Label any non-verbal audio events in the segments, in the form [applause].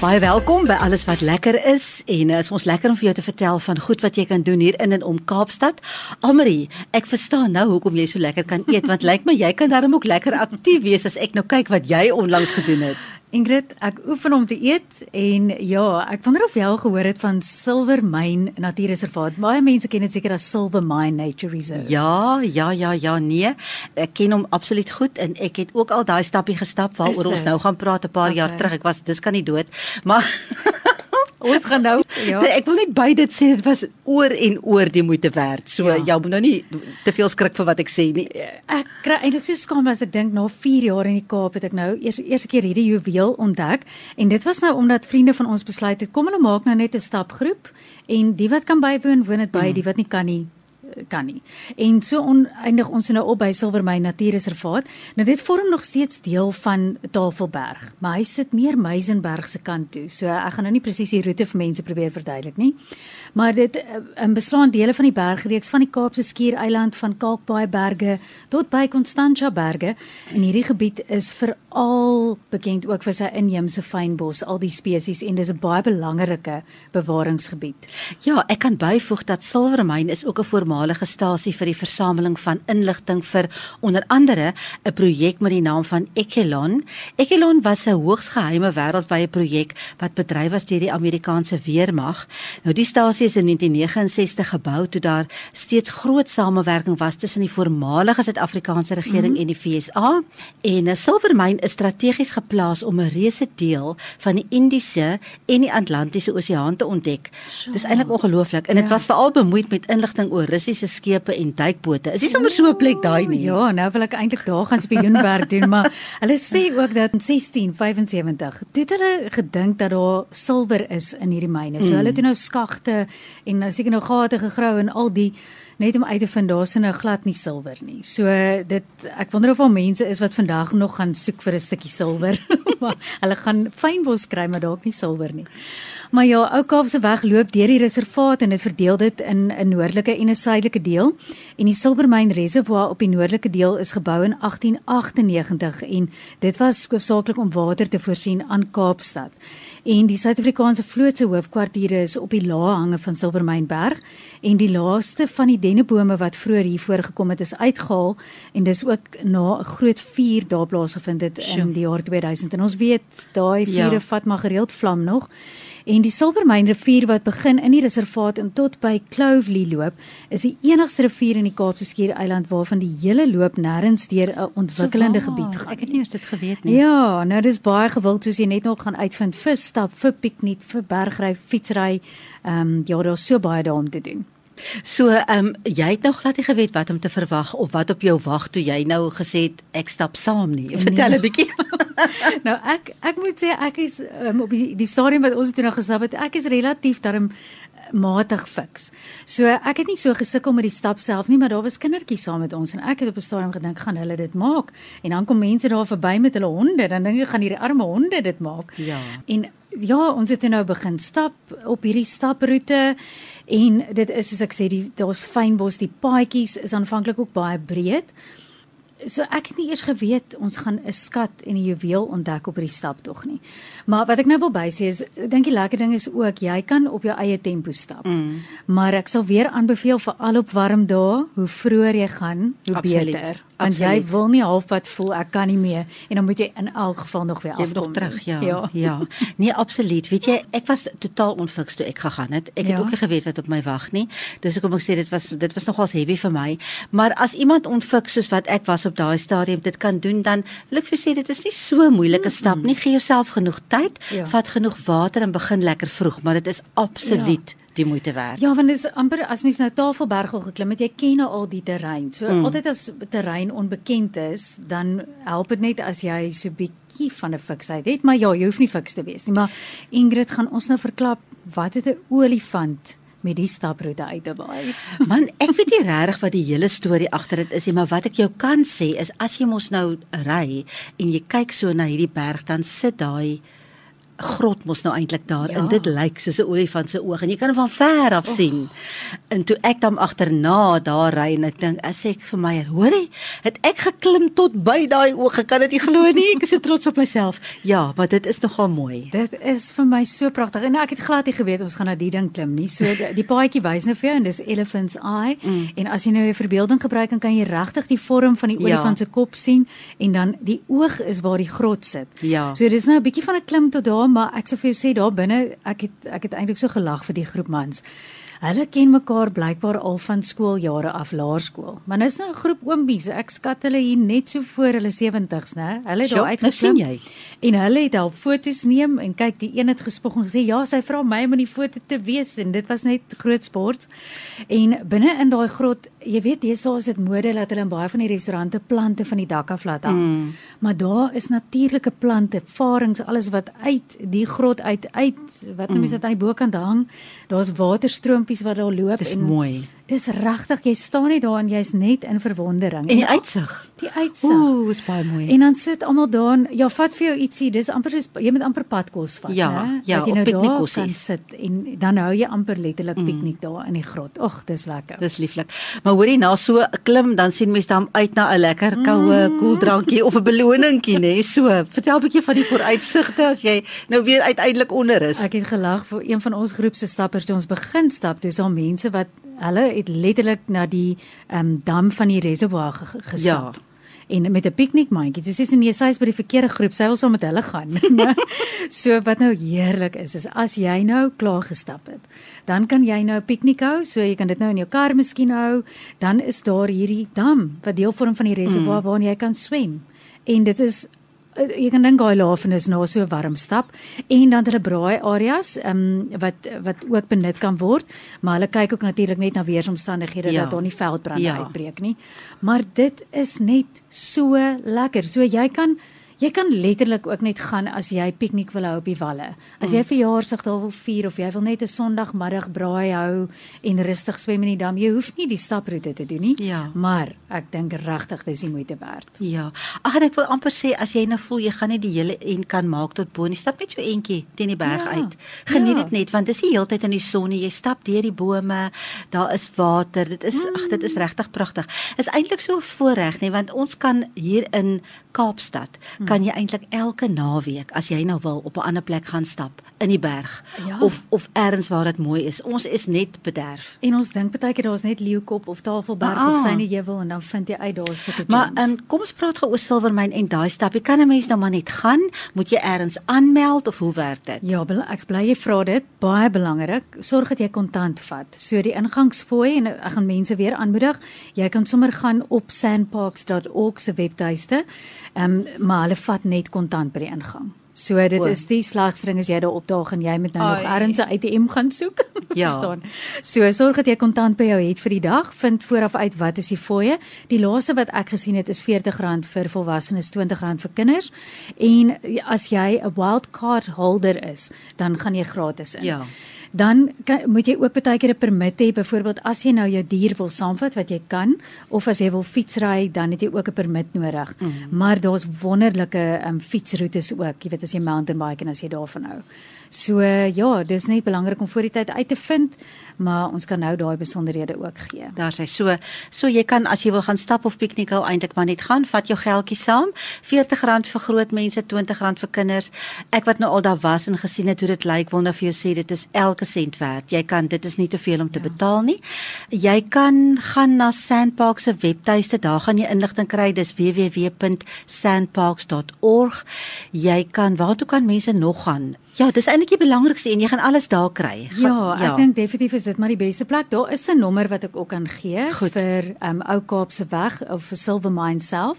Baie welkom by alles wat lekker is en uh, is ons lekker om vir jou te vertel van goed wat jy kan doen hier in en om Kaapstad. Almarie, ek verstaan nou hoekom jy so lekker kan eet want [laughs] lyk my jy kan daarom ook lekker aktief wees as ek nou kyk wat jy onlangs gedoen het. Ingrid, ek oefen om te eet en ja, ek wonder of jy al gehoor het van Silver Mine Natuurreservaat. Baie mense ken dit seker as Silver Mine Nature Reserve. Ja, ja, ja, ja, nee. Ek ken hom absoluut goed en ek het ook al daai stappie gestap waaroor ons nou gaan praat 'n paar okay. jaar terug. Ek was dis kan nie dood, maar [laughs] Ons gaan nou [laughs] ja. Ek wil net by dit sê dit was oor en oor die moeite werd. So ja. jy moet nou nie te veel skrik vir wat ek sê nie. Ek kry eintlik so skaam as ek dink na 4 jaar in die Kaap het ek nou eers eerste keer hierdie juweel ontdek en dit was nou omdat vriende van ons besluit het kom hulle maak nou net 'n stapgroep en die wat kan bywoon woon dit by, hmm. die wat nie kan nie kan nie. En so oneindig ons nou op by Silvermyn Natuurreservaat. Nou dit vorm nog steeds deel van Tafelberg, maar hy sit meer Meisenberg se kant toe. So ek gaan nou nie presies die roete vir mense probeer verduidelik nie. Maar dit in eh, beslaan dele van die bergreeks van die Kaapse Skiereiland van Kalkbaai berge tot by Constantia berge en hierdie gebied is veral bekend ook vir sy inheemse fynbos, al die spesies en dis 'n baie belangrike bewaringsgebied. Ja, ek kan byvoeg dat Silvermyn is ook 'n voormalige stasie vir die versameling van inligting vir onder andere 'n projek met die naam van Ekelon. Ekelon was 'n hoogs geheime wêreldwye projek wat bedryf was deur die Amerikaanse weermag. Nou die stasie is in 1969 gebou toe daar steeds groot samewerking was tussen die voormalige Suid-Afrikaanse regering mm -hmm. en die FSA en 'n silwermyn is strategies geplaas om 'n reuse deel van die Indiese en die Atlantiese Oseaan te ontdek. Sure. Dis eintlik ongelooflik en dit ja. was veral bemoeid met inligting oor Russiese skepe en duikbote. Is nie sommer so 'n plek daai nie. Ja, nou wil ek eintlik daar gaan spioenwerk doen, maar [laughs] hulle sê ook dat in 1675 het hulle gedink dat daar silwer is in hierdie myne. So mm. hulle het nou skagte en nou seker nou gate gegrou en al die net om uit te vind daar's nou glad nie silwer nie. So dit ek wonder of al mense is wat vandag nog gaan soek vir 'n stukkie silwer. [laughs] hulle gaan fynbos kry maar dalk nie silwer nie. Maar ja, Ou Kaapse weg loop deur die reservaat en dit verdeel dit in 'n noordelike en 'n suidelike deel. En die Silvermyn Reservoir op die noordelike deel is gebou in 1898 en dit was hoofsaaklik om water te voorsien aan Kaapstad en die Suid-Afrikaanse vloot se hoofkwartiere is op die lae hange van Silvermynberg en die laaste van die dennebome wat vroeër hier voorgekom het is uitgehaal en dis ook na 'n groot vuur daar plaasgevind het in die jaar 2000 en ons weet daai vure ja. vat maar gereeld vlam nog En die Silvermyn rivier wat begin in die reservaat en tot by Clovelly loop, is die enigste rivier in die Kaapse Skiereiland waarvan die hele loop nêrens deur 'n ontwikkelende so gebied gaan. Ek het nie eens dit geweet nie. Ja, nou dis baie gewild soos jy net nog gaan uitvind vir stap, vir piknik, vir bergry, fietsry. Ehm um, ja, daar's so baie daar om te doen. So, ehm um, jy het nog glad nie geweet wat om te verwag of wat op jou wag toe jy nou gesê het ek stap saam nie. Nee. Vertel 'n bietjie. [laughs] nou ek ek moet sê ek is um, op die, die stadium wat ons toe nou gestap het, ek is relatief darm eh, matig fiks. So ek het nie so gesukkel met die stap self nie, maar daar was kindertjies saam met ons en ek het op 'n stadium gedink gaan hulle dit maak. En dan kom mense daar verby met hulle honde, dan dink ek gaan hierdie arme honde dit maak. Ja. En ja, ons het nou begin stap op hierdie staproete en dit is soos ek sê, die daar's fynbos, die paadjies is aanvanklik ook baie breed. So ek het nie eers geweet ons gaan 'n skat en 'n juweel ontdek op hierdie staptog nie. Maar wat ek nou wil bysê is, ek dink die lekker ding is ook jy kan op jou eie tempo stap. Mm. Maar ek sal weer aanbeveel vir al op warm dae, hoe vroeër jy gaan, hoe Absoluut. beter want jy wil nie halfpad voel ek kan nie meer en dan moet jy in elk geval nog weer afkom. Jy nog terug, ja. Ja. ja. Nee, absoluut. Weet jy, ek was totaal onfiks toe ek gegaan het. Ek het ja. ook nie geweet wat op my wag nie. Dis hoekom ek sê dit was dit was nogals heavy vir my. Maar as iemand onfiks soos wat ek was op daai stadium dit kan doen, dan wil ek vir sê dit is nie so moeilike stap nie. Gee jouself genoeg tyd, ja. vat genoeg water en begin lekker vroeg, maar dit is absoluut ja die moeite werd. Ja, want dit is amper as mens nou Tafelberg al geklim het, jy ken nou al die terrein. So mm. altyd as terrein onbekend is, dan help dit net as jy so 'n bietjie van 'n fiksheid het, maar ja, jy hoef nie fiks te wees nie, maar Ingrid gaan ons nou verklap wat het 'n olifant met die staproete uit te baai. [laughs] Man, ek weet nie regtig wat die hele storie agter dit is nie, maar wat ek jou kan sê is as jy mos nou ry en jy kyk so na hierdie berg dan sit daai grot mos nou eintlik daar ja. en dit lyk soos 'n olifant se oog en jy kan hom van ver af sien. Oh. En toe ek dan agterna daar ry en ek dink as ek vir my hoor jy het ek geklim tot by daai oog ek kan dit nie glo nie ek is so trots op myself. Ja, maar dit is nogal mooi. Dit is vir my so pragtig en ek het glad nie geweet ons gaan na die ding klim nie. So die, paadjie wys nou vir jou en dis Elephant's Eye mm. en as jy nou 'n verbeelding gebruik dan kan jy regtig die vorm van die ja. olifant se kop sien en dan die oog is waar die grot sit. Ja. So dis nou 'n bietjie van 'n klim tot daar maar ek sou vir jou sê daar binne ek het ek het eintlik so gelag vir die groep mans. Hulle ken mekaar blykbaar al van skooljare af laerskool. Maar nou is nou 'n groep oombies. Ek skat hulle hier net so voor hulle 70's, né? Hulle het daar uitgeklim. Nou sien jy. En hulle het al foto's neem en kyk, die een het gespog en gesê ja, sy vra my om in die foto te wees en dit was net groot sport. En binne in daai grot, jy weet, deesdae is dit mode dat hulle in baie van die restaurante plante van die dak af laat hang. Mm. Maar daar is natuurlike plante, varings, alles wat uit die grot uit uit wat nou mense mm. dit aan die bokant hang. Daar's waterstroom stroompies wat daar loop dis en mooi. Dis regtig, jy staan net daar en jy's net in verwondering. En die uitsig. Die uitsig. Ooh, is baie mooi. En dan sit almal daar en ja, vat vir jou ietsie. Dis amper soos jy met amper padkos vat, ja, né? Ja, jy nou daar kan sit en dan hou jy amper letterlik mm. piknik daar in die grot. Ag, dis lekker. Dis lieflik. Maar hoorie, na so 'n klim dan sien mens dan uit na 'n lekker koue mm. koeldrankie of 'n beloningkie, né? So, vertel 'n bietjie van die vooruitsigte as jy nou weer uiteindelik onder is. Ek het gelag vir een van ons groep se stappers toe ons begin stap. Dis al mense wat hulle het letterlik na die ehm um, dam van die reservoir gestap. Ja en met 'n piknikmandjie. Dis is nie sy is by die verkeerde groep. Sy wil saam met hulle gaan. [laughs] so wat nou heerlik is is as jy nou klaar gestap het, dan kan jy nou 'n piknik hou. So jy kan dit nou in jou kar miskien hou. Dan is daar hierdie dam wat deel vorm van die reservoir mm. waarin jy kan swem. En dit is jy kan dink daai laafen is nou so warm stap en dan hulle braai areas um, wat wat ook benut kan word maar hulle kyk ook natuurlik net na weeromstandighede ja. dat daar nie veldbrande ja. uitbreek nie maar dit is net so lekker so jy kan Jy kan letterlik ook net gaan as jy piknik wil hou op die walle. As jy mm. verjaarsdag daar wil vier of jy wil net 'n Sondagmiddag braai hou en rustig swem in die dam, jy hoef nie die staproete te doen nie. Ja. Maar ek dink regtig dis die moeite werd. Ja. Ag ek wil amper sê as jy nou voel jy gaan net die hele en kan maak tot bo, stap net so eentjie teen die berg ja. uit. Geniet dit ja. net want dis die hele tyd in die son, jy stap deur die bome, daar is water. Dit is mm. ag dit is regtig pragtig. Is eintlik so 'n voorreg nie want ons kan hier in Kaapstad mm kan jy eintlik elke naweek as jy nou wil op 'n ander plek gaan stap in die berg ja. of of elders waar dit mooi is. Ons is net bederf. En ons dink baie keer daar's net Leeukop of Tafelberg ah, of Syne Heuwel en dan vind jy uit daar sit dit. Maar en kom ons praat gou oor Silvermyn en daai stap. Jy kan 'n mens nou maar net gaan. Moet jy elders aanmeld of hoe werk dit? Ja, ek bly jy vra dit. Baie belangrik. Sorg dat jy kontant vat. So die ingangsfooi en ek gaan mense weer aanmoedig. Jy kan sommer gaan op sandparks.org se webtuiste. Ehm um, maar hulle vat net kontant by die ingang. So dit is die slagstring as jy daar opdaag en jy moet nou Ai. nog ergens 'n ATM gaan soek. [laughs] Ja. Verstaan. So sorg dat jy kontant by jou het vir die dag. Vind vooraf uit wat is die fooie. Die laaste wat ek gesien het is R40 vir volwassenes, R20 vir kinders. En as jy 'n wild card holder is, dan gaan jy gratis in. Ja dan kan, moet jy ook baie keer 'n permit hê byvoorbeeld as jy nou jou dier wil saamvat wat jy kan of as jy wil fietsry dan het jy ook 'n permit nodig mm. maar daar's wonderlike um, fietsroetes ook jy weet as jy mountain bike en as jy daarvan hou So ja, dis net belangrik om voor die tyd uit te vind, maar ons kan nou daai besonderhede ook gee. Daar sê so, so jy kan as jy wil gaan stap of piknik hou eintlik maar net gaan, vat jou geldjie saam. R40 vir groot mense, R20 vir kinders. Ek wat nou al daar was en gesien het hoe dit lyk, wil nou vir jou sê dit is elke sent werd. Jy kan dit is nie te veel om te ja. betaal nie. Jy kan gaan na Sandparks se webtuiste, daar gaan jy inligting kry. Dis www.sandparks.org. Jy kan waar toe kan mense nog gaan? Ja, dis eintlik die belangrikste en jy gaan alles daar kry. Ga, ja, ek ja. dink definitief is dit maar die beste plek. Daar is 'n nommer wat ek ook kan gee Goed. vir um Ou Kaapse weg of vir Silver Mine self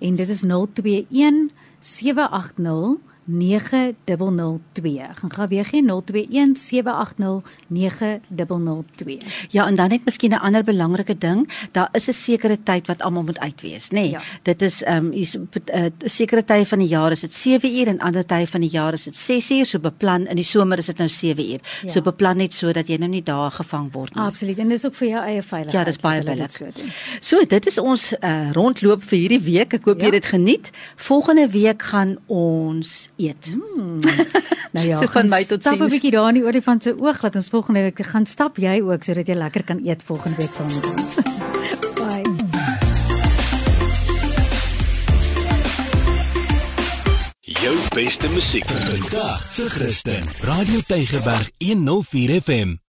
en dit is 021 780 9002. Gaan gou weer gee 021 780 9002. Ja, en dan net miskien 'n ander belangrike ding, daar is 'n sekere tyd wat almal moet uit wees, nê? Nee, Ja. Dit is ehm um, hier's 'n uh, sekere tye van die jaar is dit 7 uur en ander tye van die jaar is dit 6 uur, so beplan in die somer is dit nou 7 uur. Ja. So beplan net sodat jy nou nie daar gevang word nie. Absoluut. En dis ook vir jou eie veiligheid. Ja, dis baie dit so doen. So, dit is ons uh, rondloop vir hierdie week. Ek hoop Ja. jy het dit geniet. Volgende week gaan ons eet. [laughs] Nou ja, So van my tot Stap 'n bietjie daar in die olifant se oog laat ons volgende week gaan stap jy ook sodat jy lekker kan eet volgende week saam met ons. [laughs] Bye. Jou beste musiek vandag se Christen. Radio Tygerberg 104 FM.